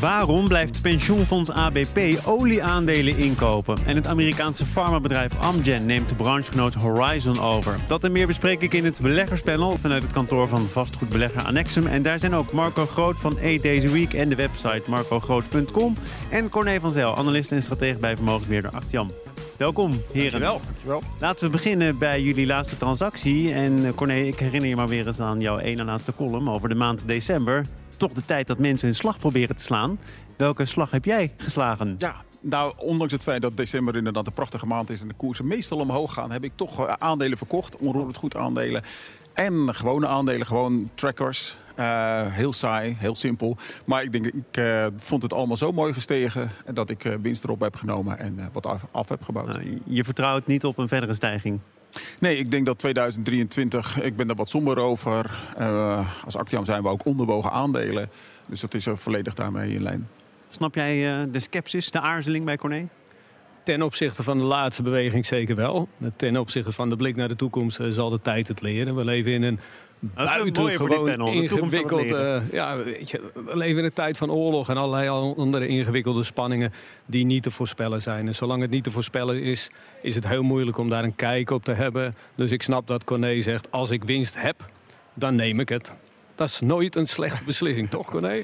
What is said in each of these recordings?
Waarom blijft pensioenfonds ABP olieaandelen inkopen? En het Amerikaanse farmabedrijf Amgen neemt de branchegenoot Horizon over. Dat en meer bespreek ik in het beleggerspanel vanuit het kantoor van vastgoedbelegger Annexum. En daar zijn ook Marco Groot van 8 Days a Week en de website marcogroot.com. En Corné van Zel, analist en stratege bij vermogensbeheerder Actiam. Welkom, heren. Dankjewel. Dankjewel. Laten we beginnen bij jullie laatste transactie. En eh, Corné, ik herinner je maar weer eens aan jouw ene laatste column over de maand december. Toch de tijd dat mensen hun slag proberen te slaan. Welke slag heb jij geslagen? Ja, nou, ondanks het feit dat december inderdaad een prachtige maand is en de koersen meestal omhoog gaan, heb ik toch eh, aandelen verkocht, onroerend goed aandelen. En gewone aandelen, gewoon trackers. Eh, heel saai, heel simpel. Maar ik denk, ik eh, vond het allemaal zo mooi gestegen dat ik eh, winst erop heb genomen en wat af, af heb gebouwd. Nou, je vertrouwt niet op een verdere stijging. Nee, ik denk dat 2023, ik ben daar wat somber over. Eh, als Actiam zijn we ook onderwogen aandelen. Dus dat is er volledig daarmee in lijn. Snap jij eh, de sceptisch, de aarzeling bij Corné? Ten opzichte van de laatste beweging zeker wel. Ten opzichte van de blik naar de toekomst eh, zal de tijd het leren. We leven in een buitengewoon ingewikkeld... eh, ja, weet je, we leven in een tijd van oorlog en allerlei al- andere ingewikkelde spanningen die niet te voorspellen zijn. En zolang het niet te voorspellen is, is het heel moeilijk om daar een kijk op te hebben. Dus ik snap dat Corné zegt, als ik winst heb, dan neem ik het. Dat is nooit een slechte beslissing, toch Corné?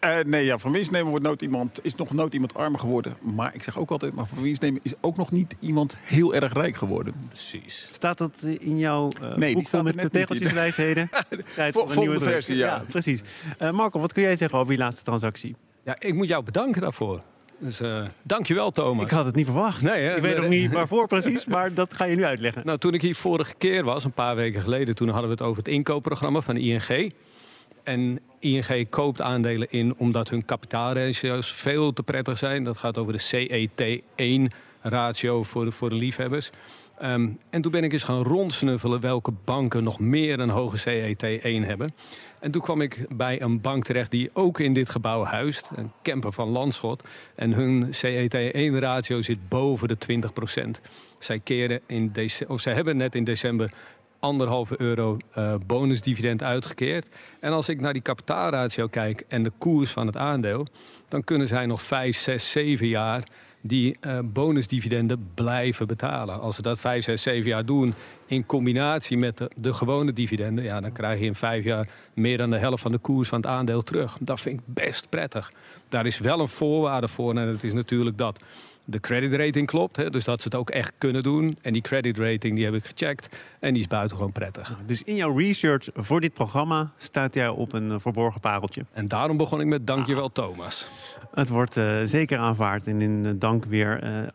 Eh, nee, ja, van wordt nooit iemand, is nog nooit iemand armer geworden. Maar ik zeg ook altijd, maar van is ook nog niet iemand heel erg rijk geworden. Precies. Staat dat eh, in jouw eh die boek staat er met de tegeltjeswijsheden? Tijd Vol- voor een volgende nieuwe versie, ja. precies. Eh, Marco, wat kun jij zeggen over je laatste transactie? Ja, ik moet jou bedanken daarvoor. Dus eh dankjewel Thomas. Ik had het niet verwacht. Nee, hè? ik weet Nee, ook nee. niet waarvoor precies, maar dat ga je nu uitleggen. Nou, toen ik hier vorige keer was, een paar weken geleden, toen hadden we het over het inkoopprogramma van ING. En ING koopt aandelen in omdat hun kapitaalratio's veel te prettig zijn. Dat gaat over de CET1-ratio voor de, voor de liefhebbers. Ehm, en toen ben ik eens gaan rondsnuffelen welke banken nog meer een hoge CET1 hebben. En toen kwam ik bij een bank terecht die ook in dit gebouw huist, een camper van Landschot. En hun CET1-ratio zit boven de 20% Zij, keren in of zij hebben net in december anderhalve euro eh, bonusdividend uitgekeerd. En als ik naar die kapitaalratio kijk en de koers van het aandeel... dan kunnen zij nog 5, 6, 7 jaar die eh, bonusdividenden blijven betalen. Als ze dat 5, 6, 7 jaar doen in combinatie met de, de gewone dividenden... Ja, dan krijg je in 5 jaar meer dan de helft van de koers van het aandeel terug. Dat vind ik best prettig. Daar is wel een voorwaarde voor en dat is natuurlijk dat de credit rating klopt. Hè, dus dat ze het ook echt kunnen doen. En die credit rating die heb ik gecheckt en die is buitengewoon prettig. Dus in jouw research voor dit programma staat jij op een eh, verborgen pareltje. En daarom begon ik met dankjewel Thomas. Het wordt eh, zeker aanvaard en in eh, dank weer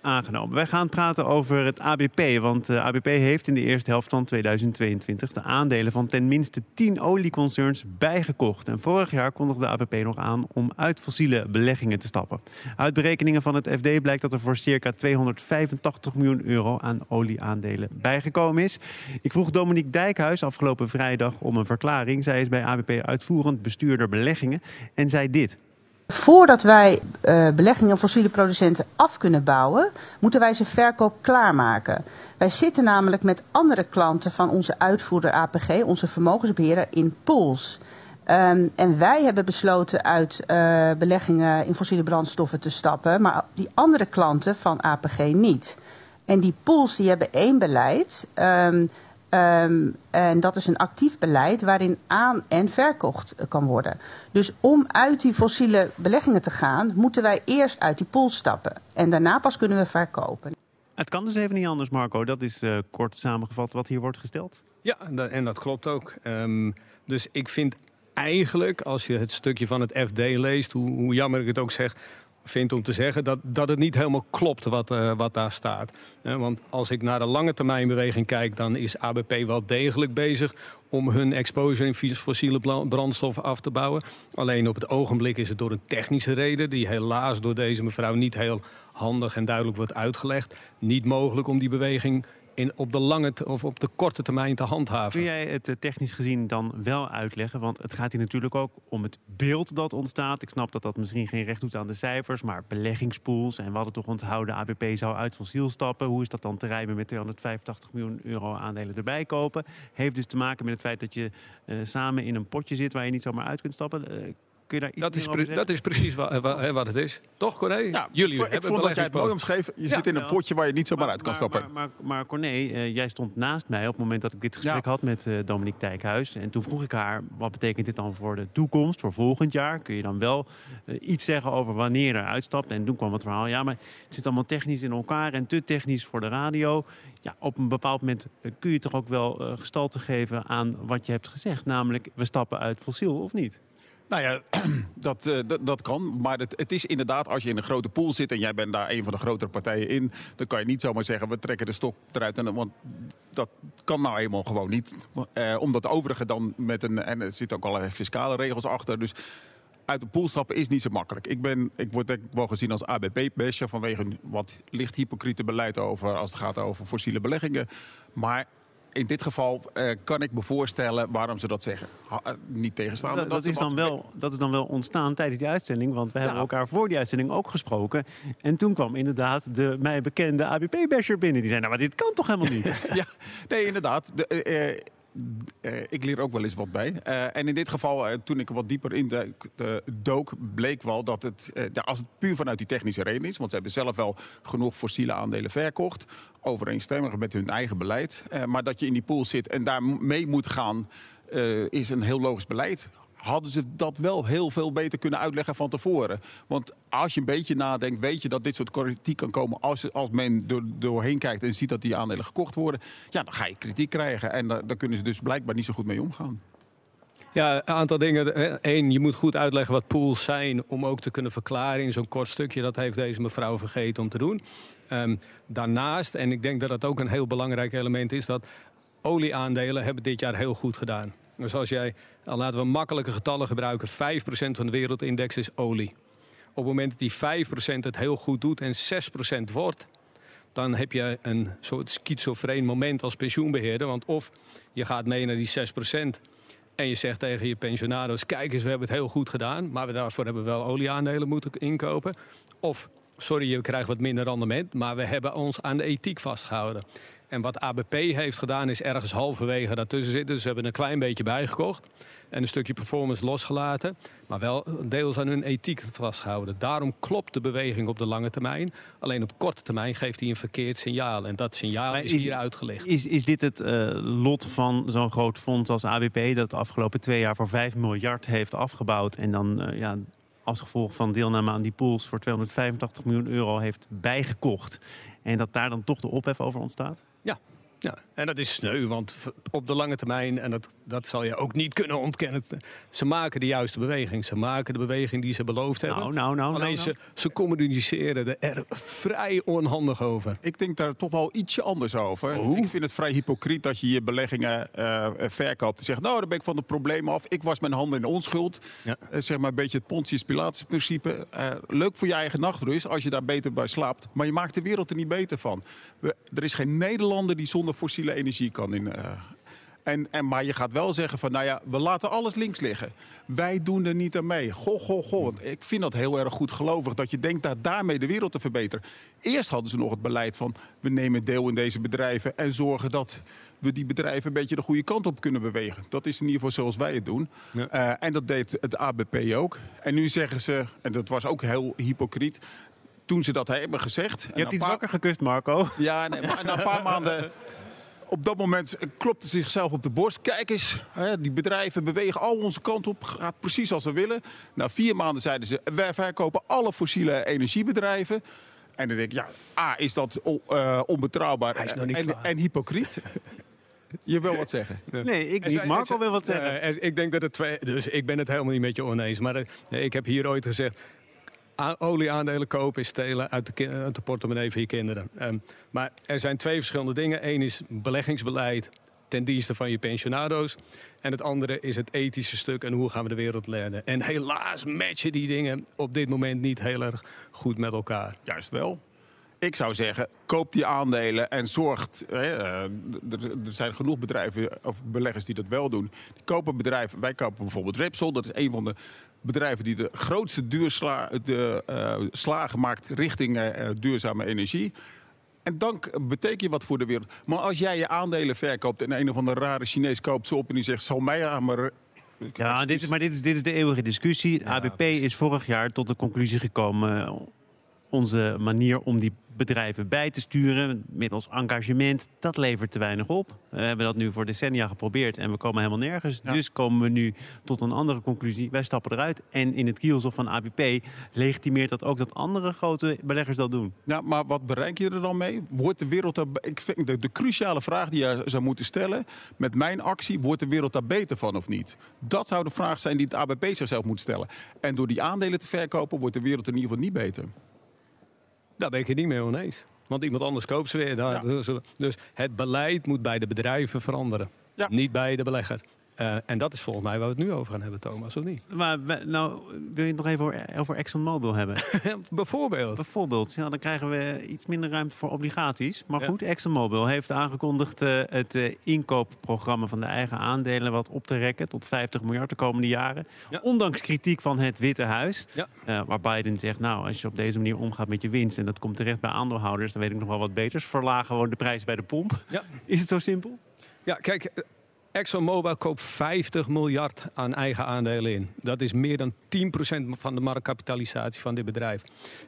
aangenomen. Wij gaan praten over het ABP. Want ABP heeft in de eerste helft van 2022 de aandelen van ten minste 10 olieconcerns bijgekocht. En vorig jaar kondigde de ABP nog aan om uit fossiele beleggingen te stappen. Uit berekeningen van het FD blijkt dat er voor circa 285 miljoen euro aan olieaandelen bijgekomen is. Ik vroeg Dominique Dijkhuis afgelopen vrijdag om een verklaring. Zij is bij ABP uitvoerend bestuurder beleggingen en zei dit. Voordat wij eh, beleggingen van fossiele producenten af kunnen bouwen, moeten wij ze verkoop klaarmaken. Wij zitten namelijk met andere klanten van onze uitvoerder APG, onze vermogensbeheerder, in pools. Ehm, en wij hebben besloten uit eh, beleggingen in fossiele brandstoffen te stappen, maar die andere klanten van APG niet. En die pools die hebben één beleid. ehm, ehm, en dat is een actief beleid waarin aan- en verkocht kan worden. Dus om uit die fossiele beleggingen te gaan, moeten wij eerst uit die pool stappen. En daarna pas kunnen we verkopen. Het kan dus even niet anders, Marco. Dat is eh, kort samengevat wat hier wordt gesteld. Ja, en dat, en dat klopt ook. Ehm, dus ik vind eigenlijk, als je het stukje van het FD leest, hoe, hoe jammer ik het ook zeg, vind om te zeggen dat, dat het niet helemaal klopt wat, uh, wat daar staat. Want als ik naar de lange termijn beweging kijk, dan is ABP wel degelijk bezig om hun exposure in fossiele brandstoffen af te bouwen. Alleen op het ogenblik is het door een technische reden, die helaas door deze mevrouw niet heel handig en duidelijk wordt uitgelegd, niet mogelijk om die beweging op de lange of op de korte termijn te handhaven. Kun jij het eh, technisch gezien dan wel uitleggen? Want het gaat hier natuurlijk ook om het beeld dat ontstaat. Ik snap dat dat misschien geen recht doet aan de cijfers, maar beleggingspools. En we hadden toch onthouden, ABP zou uit fossiel stappen. Hoe is dat dan te rijmen met 285 miljoen euro aandelen erbij kopen? Heeft dus te maken met het feit dat je uh, samen in een potje zit waar je niet zomaar uit kunt stappen. Uh, Kun je daar dat, is dat is precies wat, wat, het is. Toch, Corné? Ja, Jullie voor, ik vond dat jij het mooi omschreef. Je zit in een potje waar je niet zomaar uit kan stappen. Maar, maar, maar Corné, uh, jij stond naast mij op het moment dat ik dit gesprek had met uh, Dominique Dijkhuis. En toen vroeg ik haar, wat betekent dit dan voor de toekomst, voor volgend jaar? Kun je dan wel uh, iets zeggen over wanneer er uitstapt? En toen kwam het verhaal, ja, maar het zit allemaal technisch in elkaar en te technisch voor de radio. Ja, op een bepaald moment kun je toch ook wel gestalte geven aan wat je hebt gezegd. Namelijk, we stappen uit fossiel of niet? Nou ja, dat, uh, dat, dat, kan. Maar het, het, is inderdaad, als je in een grote pool zit en jij bent daar een van de grotere partijen in, dan kan je niet zomaar zeggen, we trekken de stok eruit. En, want dat kan nou eenmaal gewoon niet. Uh, omdat de overige dan met een, en er zitten ook allerlei fiscale regels achter. Dus uit de pool stappen is niet zo makkelijk. Ik, ben, ik word denk ik wel gezien als ABP-besje vanwege wat licht hypocriete beleid over als het gaat over fossiele beleggingen. Maar in dit geval uh, kan ik me voorstellen waarom ze dat zeggen. Ha, uh, niet tegenstaan. Dat, dat, is dan wel, dat is dan wel ontstaan tijdens die uitzending. Want we hebben elkaar voor die uitzending ook gesproken. En toen kwam inderdaad de mij bekende ABP-basher binnen. Die zei, nou, maar dit kan toch helemaal niet? ja, nee, inderdaad. De, uh, ik leer ook wel eens wat bij. Uh, en in dit geval, uh, toen ik wat dieper in de, de dook, bleek wel dat het, als het puur vanuit die technische reden is, want ze hebben zelf wel genoeg fossiele aandelen verkocht, overeenstemmig met hun eigen beleid, maar dat je in die pool zit en daar mee moet gaan, is een heel logisch beleid hadden ze dat wel heel veel beter kunnen uitleggen van tevoren. Want als je een beetje nadenkt, weet je dat dit soort kritiek kan komen als, als men door, doorheen kijkt en ziet dat die aandelen gekocht worden. Ja, dan ga je kritiek krijgen. En daar, kunnen ze dus blijkbaar niet zo goed mee omgaan. Ja, een aantal dingen. Eén, je moet goed uitleggen wat pools zijn om ook te kunnen verklaren in zo'n kort stukje. Dat heeft deze mevrouw vergeten om te doen. Um, daarnaast, en ik denk dat dat ook een heel belangrijk element is, dat olieaandelen hebben dit jaar heel goed gedaan. Dus als jij, dan laten we makkelijke getallen gebruiken, 5% van de wereldindex is olie. Op het moment dat die 5% het heel goed doet en 6% wordt, dan heb je een soort schizofreen moment als pensioenbeheerder. Want of je gaat mee naar die 6% en je zegt tegen je pensionado's: kijk eens, we hebben het heel goed gedaan, maar we daarvoor hebben we wel olieaandelen moeten inkopen. Of sorry, je krijgt wat minder rendement, maar we hebben ons aan de ethiek vastgehouden. En wat ABP heeft gedaan is ergens halverwege daartussen zitten. Dus ze hebben een klein beetje bijgekocht. En een stukje performance losgelaten. Maar wel deels aan hun ethiek vastgehouden. Daarom klopt de beweging op de lange termijn. Alleen op korte termijn geeft hij een verkeerd signaal. En dat signaal is, is, hier uitgelicht. Is, is dit het uh, lot van zo'n groot fonds als ABP... dat de afgelopen twee jaar voor 5 miljard heeft afgebouwd... en dan uh, ja, als gevolg van deelname aan die pools voor 285 miljoen euro heeft bijgekocht. En dat daar dan toch de ophef over ontstaat? Ja, ja, en dat is sneu, want op de lange termijn, en dat, dat zal je ook niet kunnen ontkennen, ze maken de juiste beweging. Ze maken de beweging die ze beloofd hebben. Nou, nou, nou, Alleen nou, nou. Ze, ze communiceren er vrij onhandig over. Ik denk daar toch wel ietsje anders over. Oh. Ik vind het vrij hypocriet dat je je beleggingen uh, verkoopt. En zegt, nou, dan ben ik van het probleem af. Ik was mijn handen in onschuld. Ja. Uh, zeg maar een beetje het Pontius Pilatus principe. Uh, leuk voor je eigen nachtrust als je daar beter bij slaapt. Maar je maakt de wereld er niet beter van. We, er is geen Nederlander die zonder fossiele energie kan in. Uh, en, en, maar je gaat wel zeggen van, nou ja, we laten alles links liggen. Wij doen er niet aan mee. Goh, goh, goh. Ik vind dat heel erg goed gelovig dat je denkt dat daarmee de wereld te verbeteren. Eerst hadden ze nog het beleid van, we nemen deel in deze bedrijven en zorgen dat we die bedrijven een beetje de goede kant op kunnen bewegen. Dat is in ieder geval zoals wij het doen. Ja. Uh, en dat deed het ABP ook. En nu zeggen ze, en dat was ook heel hypocriet, toen ze dat hebben gezegd. Je hebt iets wakker gekust, Marco. Ja, nee, maar na een paar maanden op dat moment klopte zichzelf op de borst. Kijk eens, hè, die bedrijven bewegen al onze kant op. Gaat precies als we willen. Na vier maanden zeiden ze, wij verkopen alle fossiele energiebedrijven. En dan denk ik, ja, A, is dat uh, onbetrouwbaar en, en hypocriet. Je wil wat zeggen? Nee, ik niet. Marco wil wat zeggen. Uh, ik denk dat het twee... Dus ik ben het helemaal niet met je oneens. Maar uh, ik heb hier ooit gezegd olieaandelen kopen is stelen uit de, uit de portemonnee van je kinderen. Um, maar er zijn twee verschillende dingen. Eén is beleggingsbeleid ten dienste van je pensionado's. En het andere is het ethische stuk en hoe gaan we de wereld leiden. En helaas matchen die dingen op dit moment niet heel erg goed met elkaar. Juist wel. Ik zou zeggen, koop die aandelen en zorgt. Hè, eh, er zijn genoeg bedrijven of beleggers die dat wel doen. Die kopen bedrijven. Wij kopen bijvoorbeeld Repsol. Dat is een van de bedrijven die de grootste duurslagen de, uh, slagen maakt richting uh, duurzame energie. En dan betekent je wat voor de wereld. Maar als jij je aandelen verkoopt en een of andere rare Chinees koopt ze op en die zegt: zal mij aan maar ja, dit is, maar dit is, dit is de eeuwige discussie. ABP is vorig jaar tot de conclusie gekomen onze manier om die bedrijven bij te sturen middels engagement, dat levert te weinig op. We hebben dat nu voor decennia geprobeerd en we komen helemaal nergens. Dus komen we nu tot een andere conclusie. Wij stappen eruit. En in het kielzog van ABP legitimeert dat ook dat andere grote beleggers dat doen. Ja, maar wat bereik je er dan mee? Wordt de wereld er, ik vind de, de cruciale vraag die je zou moeten stellen: met mijn actie, wordt de wereld daar beter van of niet? Dat zou de vraag zijn die het ABP zichzelf moet stellen. En door die aandelen te verkopen, wordt de wereld in ieder geval niet beter. Daar ben ik het niet mee oneens. Want iemand anders koopt ze weer. Dus, dus het beleid moet bij de bedrijven veranderen. Niet bij de belegger. Uh, en dat is volgens mij waar we het nu over gaan hebben, Thomas, of niet? Maar nou, wil je het nog even over, over ExxonMobil hebben? Bijvoorbeeld. Bijvoorbeeld. Ja, dan krijgen we iets minder ruimte voor obligaties. Maar goed, ExxonMobil heeft aangekondigd uh, het uh, inkoopprogramma van de eigen aandelen wat op te rekken tot 50 miljard de komende jaren. Ondanks kritiek van het Witte Huis. waar Biden zegt, nou, als je op deze manier omgaat met je winst en dat komt terecht bij aandeelhouders, dan weet ik nog wel wat beters. Verlagen gewoon de prijs bij de pomp. Is het zo simpel? Ja, kijk, ExxonMobil koopt 50 miljard aan eigen aandelen in. Dat is meer dan 10% van de marktkapitalisatie van dit bedrijf.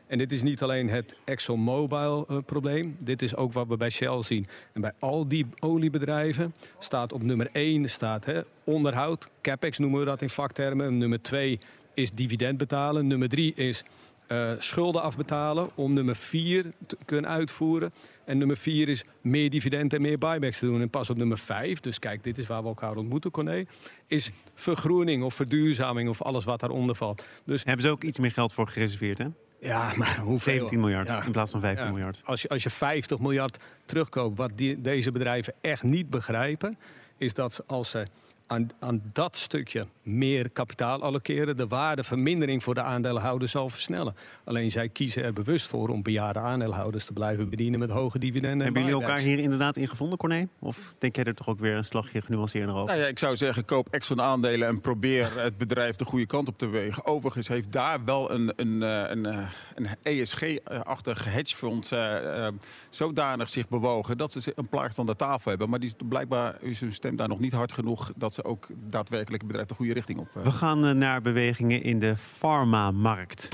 En dit is niet alleen het ExxonMobil-probleem. Uh, dit is ook wat we bij Shell zien. En bij al die oliebedrijven staat op nummer 1 staat, hè, onderhoud. CapEx noemen we dat in vaktermen. Nummer 2 is dividend betalen. Nummer 3 is uh, schulden afbetalen om nummer 4 te kunnen uitvoeren. En nummer 4 is meer dividenden en meer buybacks te doen. En pas op nummer 5, dus kijk, dit is waar we elkaar ontmoeten, Corné, is vergroening of verduurzaming of alles wat daaronder valt. Dus hebben ze ook iets meer geld voor gereserveerd, hè? Ja, maar hoeveel? 17 miljard in plaats van 15 miljard. Als je, als je 50 miljard terugkoopt, wat die, deze bedrijven echt niet begrijpen, is dat als ze aan, aan dat stukje meer kapitaal allokeren, de waardevermindering voor de aandeelhouder zal versnellen. Alleen zij kiezen er bewust voor om bejaarde aandeelhouders te blijven bedienen met hoge dividenden. Hebben jullie elkaar hier inderdaad in gevonden, Corné? Of denk jij er toch ook weer een slagje genuanceerder over? Nou ja, ik zou zeggen, koop Exxon aandelen en probeer het bedrijf de goede kant op te wegen. Overigens heeft daar wel een, een, eh, een, eh, een ESG-achtig hedgefonds uh, zodanig zich bewogen dat ze een plaats aan de tafel hebben. Maar die, blijkbaar is hun stem daar nog niet hard genoeg dat ze ook daadwerkelijk het bedrijf de goede richting op. Eh. We gaan eh, naar bewegingen in de farmamarkt.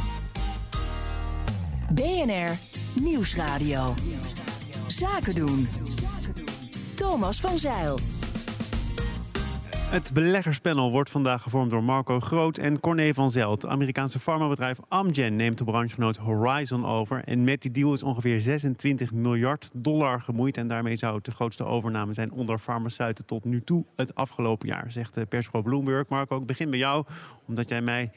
BNR Nieuwsradio. Zaken doen. Thomas van Zeil. Het beleggerspanel wordt vandaag gevormd door Marco Groot en Corné van Zelt. Het Amerikaanse farmabedrijf Amgen neemt de branchegenoot Horizon over. En met die deal is ongeveer 26 miljard dollar gemoeid. En daarmee zou het de grootste overname zijn onder farmaceuten tot nu toe het afgelopen jaar, zegt de persbureau Bloomberg. Marco, ik begin bij jou, omdat jij mij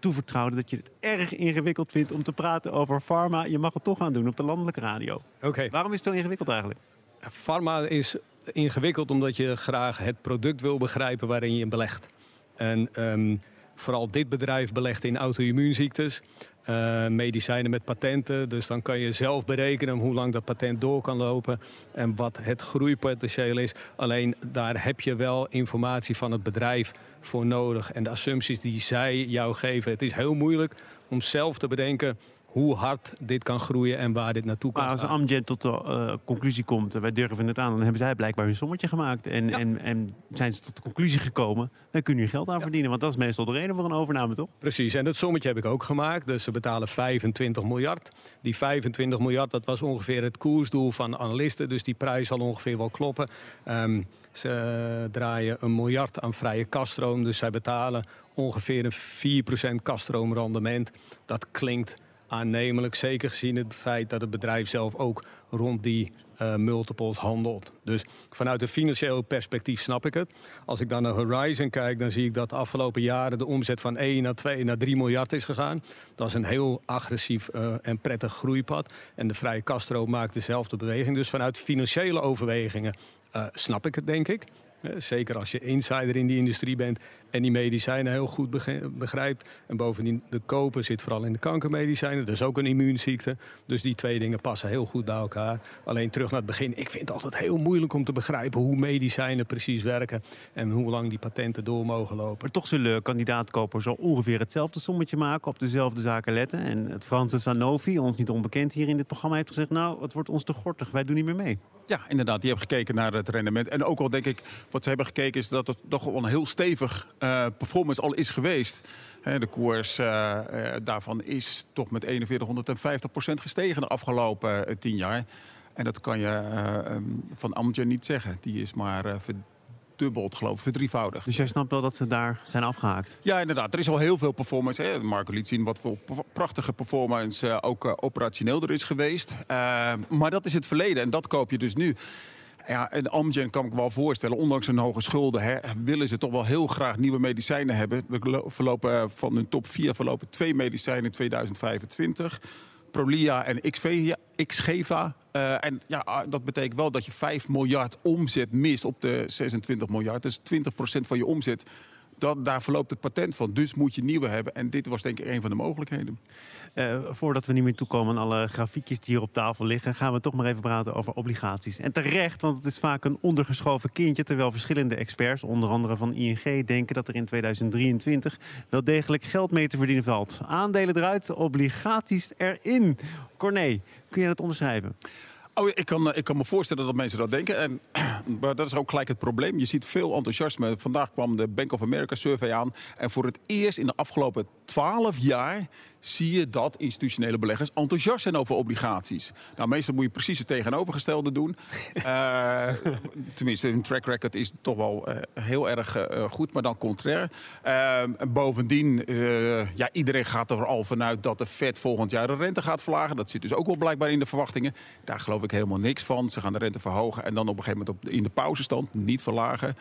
toevertrouwde dat je het erg ingewikkeld vindt om te praten over pharma. Je mag het toch gaan doen op de landelijke radio. Oké. Waarom is het zo ingewikkeld eigenlijk? Pharma is ingewikkeld omdat je graag het product wil begrijpen waarin je belegt. En ehm, vooral dit bedrijf belegt in auto-immuunziektes. Uh, medicijnen met patenten. Dus dan kan je zelf berekenen hoe lang dat patent door kan lopen en wat het groeipotentieel is. Alleen daar heb je wel informatie van het bedrijf voor nodig en de assumpties die zij jou geven. Het is heel moeilijk om zelf te bedenken hoe hard dit kan groeien en waar dit naartoe kan maar als Amgen tot de uh, conclusie komt, wij durven het aan, dan hebben zij blijkbaar hun sommetje gemaakt. En, en, en zijn ze tot de conclusie gekomen, dan kun je geld aan verdienen. Want dat is meestal de reden voor een overname, toch? Precies, en dat sommetje heb ik ook gemaakt. Dus ze betalen 25 miljard. Die 25 miljard, dat was ongeveer het koersdoel van analisten. Dus die prijs zal ongeveer wel kloppen. Um, ze draaien een miljard aan vrije kaststroom. Dus zij betalen ongeveer een 4% kaststroomrendement. Dat klinkt aannemelijk. Zeker gezien het feit dat het bedrijf zelf ook rond die uh, multiples handelt. Dus vanuit een financieel perspectief snap ik het. Als ik dan naar Horizon kijk, dan zie ik dat de afgelopen jaren de omzet van 1 naar 2 naar 3 miljard is gegaan. Dat is een heel agressief uh, en prettig groeipad. En de vrije Castro maakt dezelfde beweging. Dus vanuit financiële overwegingen uh, snap ik het, denk ik. Zeker als je insider in die industrie bent en die medicijnen heel goed begrijpt. En bovendien, de koper zit vooral in de kankermedicijnen. Dat is ook een immuunziekte. Dus die twee dingen passen heel goed bij elkaar. Alleen terug naar het begin. Ik vind het altijd heel moeilijk om te begrijpen hoe medicijnen precies werken. En hoe lang die patenten door mogen lopen. Maar toch zullen kandidaatkopers al ongeveer hetzelfde sommetje maken. Op dezelfde zaken letten. En het Franse Sanofi, ons niet onbekend hier in dit programma, heeft gezegd... nou, het wordt ons te gortig. Wij doen niet meer mee. Ja, inderdaad. Die hebben gekeken naar het rendement. En ook al denk ik, wat ze hebben gekeken is dat het toch wel een heel stevig uh, performance al is geweest. de koers uh, uh, daarvan is toch met 4150% gestegen de afgelopen tien jaar. En dat kan je um, van Amgen niet zeggen. Die is maar verdubbeld, geloof ik, verdrievoudigd. Dus jij snapt wel dat ze daar zijn afgehaakt? Ja, inderdaad. Er is al heel veel performance. Hè. Marco liet zien wat voor prachtige performance ook operationeel er is geweest. maar dat is het verleden en dat koop je dus nu. Ja, en Amgen kan ik wel voorstellen, ondanks hun hoge schulden, hè, willen ze toch wel heel graag nieuwe medicijnen hebben. Er verlopen eh, van hun top 4 verlopen twee medicijnen in 2025. Prolia en Xgeva. Uh, en ja, ah, dat betekent wel dat je 5 miljard omzet mist op de 26 miljard. Dus 20% van je omzet dat, daar verloopt het patent van. Dus moet je nieuwe hebben. En dit was denk ik een van de mogelijkheden. Uh, voordat we niet meer toekomen aan alle grafiekjes die hier op tafel liggen... gaan we toch maar even praten over obligaties. En terecht, want het is vaak een ondergeschoven kindje... terwijl verschillende experts, onder andere van ING... denken dat er in 2023 wel degelijk geld mee te verdienen valt. Aandelen eruit, obligaties erin. Corné, kun je dat onderschrijven? Oh, ik, kan, ik kan me voorstellen dat mensen dat denken. En maar dat is ook gelijk het probleem. Je ziet veel enthousiasme. Vandaag kwam de Bank of America survey aan. En voor het eerst in de afgelopen twaalf jaar zie je dat institutionele beleggers enthousiast zijn over obligaties. Nou, meestal moet je precies het tegenovergestelde doen. uh, tenminste, hun track record is toch wel uh, heel erg uh, goed, maar dan contrair. bovendien, ja, iedereen gaat er al vanuit dat de Fed volgend jaar de rente gaat verlagen. Dat zit dus ook wel blijkbaar in de verwachtingen. Daar geloof ik helemaal niks van. Ze gaan de rente verhogen en dan op een gegeven moment op, in de pauzestand niet verlagen.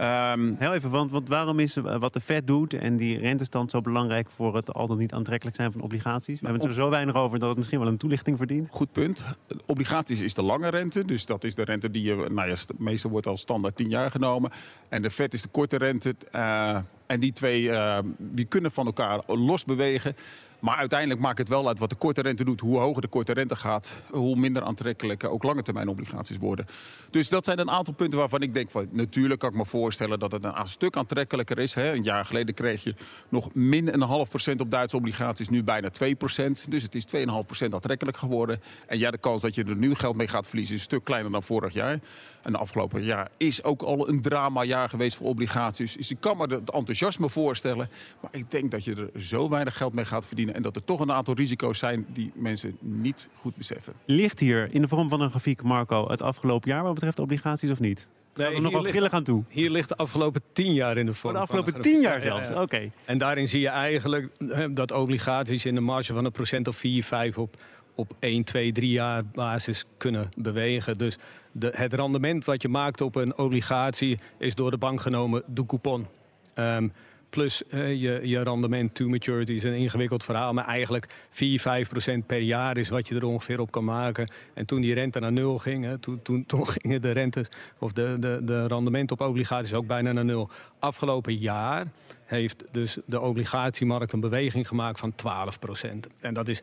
Um, Heel even, want, want, waarom is wat de Fed doet en die rentestand zo belangrijk voor het al dan niet aantrekkelijk zijn van obligaties? We hebben het er zo weinig over dat het misschien wel een toelichting verdient. Goed punt. Obligaties is de lange rente, dus dat is de rente die je, nou ja, meestal wordt als standaard 10 jaar genomen. En de Fed is de korte rente. Uh, en die twee uh, die kunnen van elkaar los bewegen. Maar uiteindelijk maakt het wel uit wat de korte rente doet. Hoe hoger de korte rente gaat, hoe minder aantrekkelijk ook lange termijn obligaties worden. Dus dat zijn een aantal punten waarvan ik denk van natuurlijk kan ik me voorstellen dat het een stuk aantrekkelijker is. Een jaar geleden kreeg je nog min een half procent op Duitse obligaties, nu bijna 2 procent. Dus het is 2,5 procent aantrekkelijk geworden. En ja, de kans dat je er nu geld mee gaat verliezen is een stuk kleiner dan vorig jaar. En de afgelopen jaar is ook al een drama jaar geweest voor obligaties. Dus ik kan me het enthousiasme voorstellen. Maar ik denk dat je er zo weinig geld mee gaat verdienen. En dat er toch een aantal risico's zijn die mensen niet goed beseffen. Ligt hier in de vorm van een grafiek, Marco, het afgelopen jaar wat betreft obligaties of niet? Nee, we nog wel grillig aan toe. Hier ligt de afgelopen tien jaar in de vorm. Oh, de afgelopen tien jaar zelfs, oké. En daarin zie je eigenlijk dat obligaties in de marge van een procent of 4, 5 op, op 1, 2, 3 jaar basis kunnen bewegen. Dus de, het rendement wat je maakt op een obligatie is door de bank genomen de coupon. Um, plus je, rendement to maturity is een ingewikkeld verhaal. Maar eigenlijk 4, 5 procent per jaar is wat je er ongeveer op kan maken. En toen die rente naar nul ging, hè, toen, toen, toen gingen de rentes of de, de, de rendement op obligaties ook bijna naar nul. Afgelopen jaar heeft dus de obligatiemarkt een beweging gemaakt van 12 procent. En dat is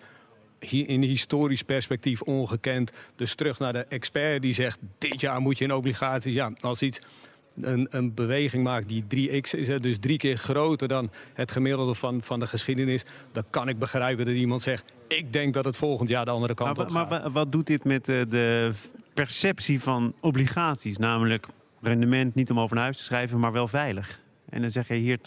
in historisch perspectief ongekend. Dus terug naar de expert die zegt: dit jaar moet je in obligaties. Ja, als iets een, een beweging maakt die 3x is, dus drie keer groter dan het gemiddelde van, van de geschiedenis, dan kan ik begrijpen dat iemand zegt: ik denk dat het volgend jaar de andere kant maar, op gaat. Maar wat doet dit met de, de perceptie van obligaties? Namelijk rendement niet om over naar huis te schrijven, maar wel veilig. En dan zeg je hier 12%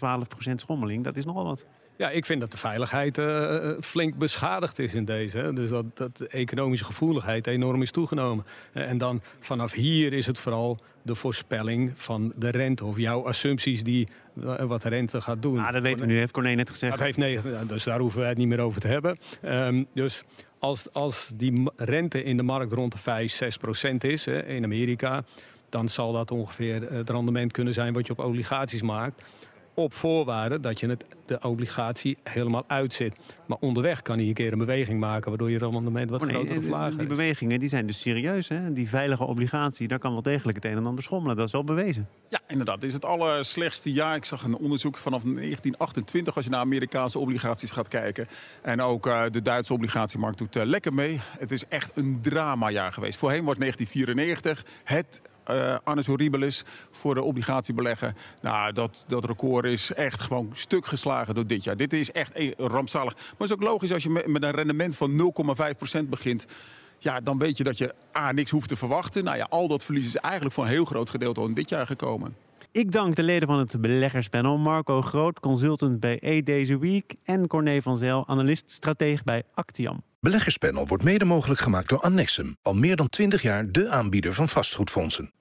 schommeling, dat is nogal wat. Ja, ik vind dat de veiligheid uh, flink beschadigd is in deze. Dus dat, dat de economische gevoeligheid enorm is toegenomen. en dan vanaf hier is het vooral de voorspelling van de rente. Of jouw assumpties die wat de rente gaat doen. Ah, dat weten we nu, heeft Corné net gezegd. Dat heeft nee, dus daar hoeven we het niet meer over te hebben. Um, dus als, als die rente in de markt rond de 5, 6 procent is hè, in Amerika... dan zal dat ongeveer het rendement kunnen zijn wat je op obligaties maakt op voorwaarde dat je het, de obligatie helemaal uitzet. Maar onderweg kan hij een keer een beweging maken... waardoor je rendement wat oh nee, groter verlagen Die bewegingen die zijn dus serieus. Hè? Die veilige obligatie, daar kan wel degelijk het een en ander schommelen. Dat is wel bewezen. Ja, inderdaad. Dit is het allerslechtste jaar. Ik zag een onderzoek vanaf 1928... als je naar Amerikaanse obligaties gaat kijken. En ook uh, de Duitse obligatiemarkt doet uh, lekker mee. Het is echt een dramajaar geweest. Voorheen wordt 1994 het uh, annus horribilis voor de obligatiebeleggen. Nou, dat, dat record is echt gewoon stuk geslagen door dit jaar. Dit is echt rampzalig. Maar het is ook logisch als je met, met een rendement van 0,5% begint ja, dan weet je dat je A, niks hoeft te verwachten. Nou ja, al dat verlies is eigenlijk voor een heel groot gedeelte al in dit jaar gekomen. Ik dank de leden van het beleggerspanel Marco Groot, consultant bij E Deze Week... en Corné van Zel, analist-strateeg bij Actiam. Beleggerspanel wordt mede mogelijk gemaakt door Annexum. Al meer dan 20 jaar de aanbieder van vastgoedfondsen.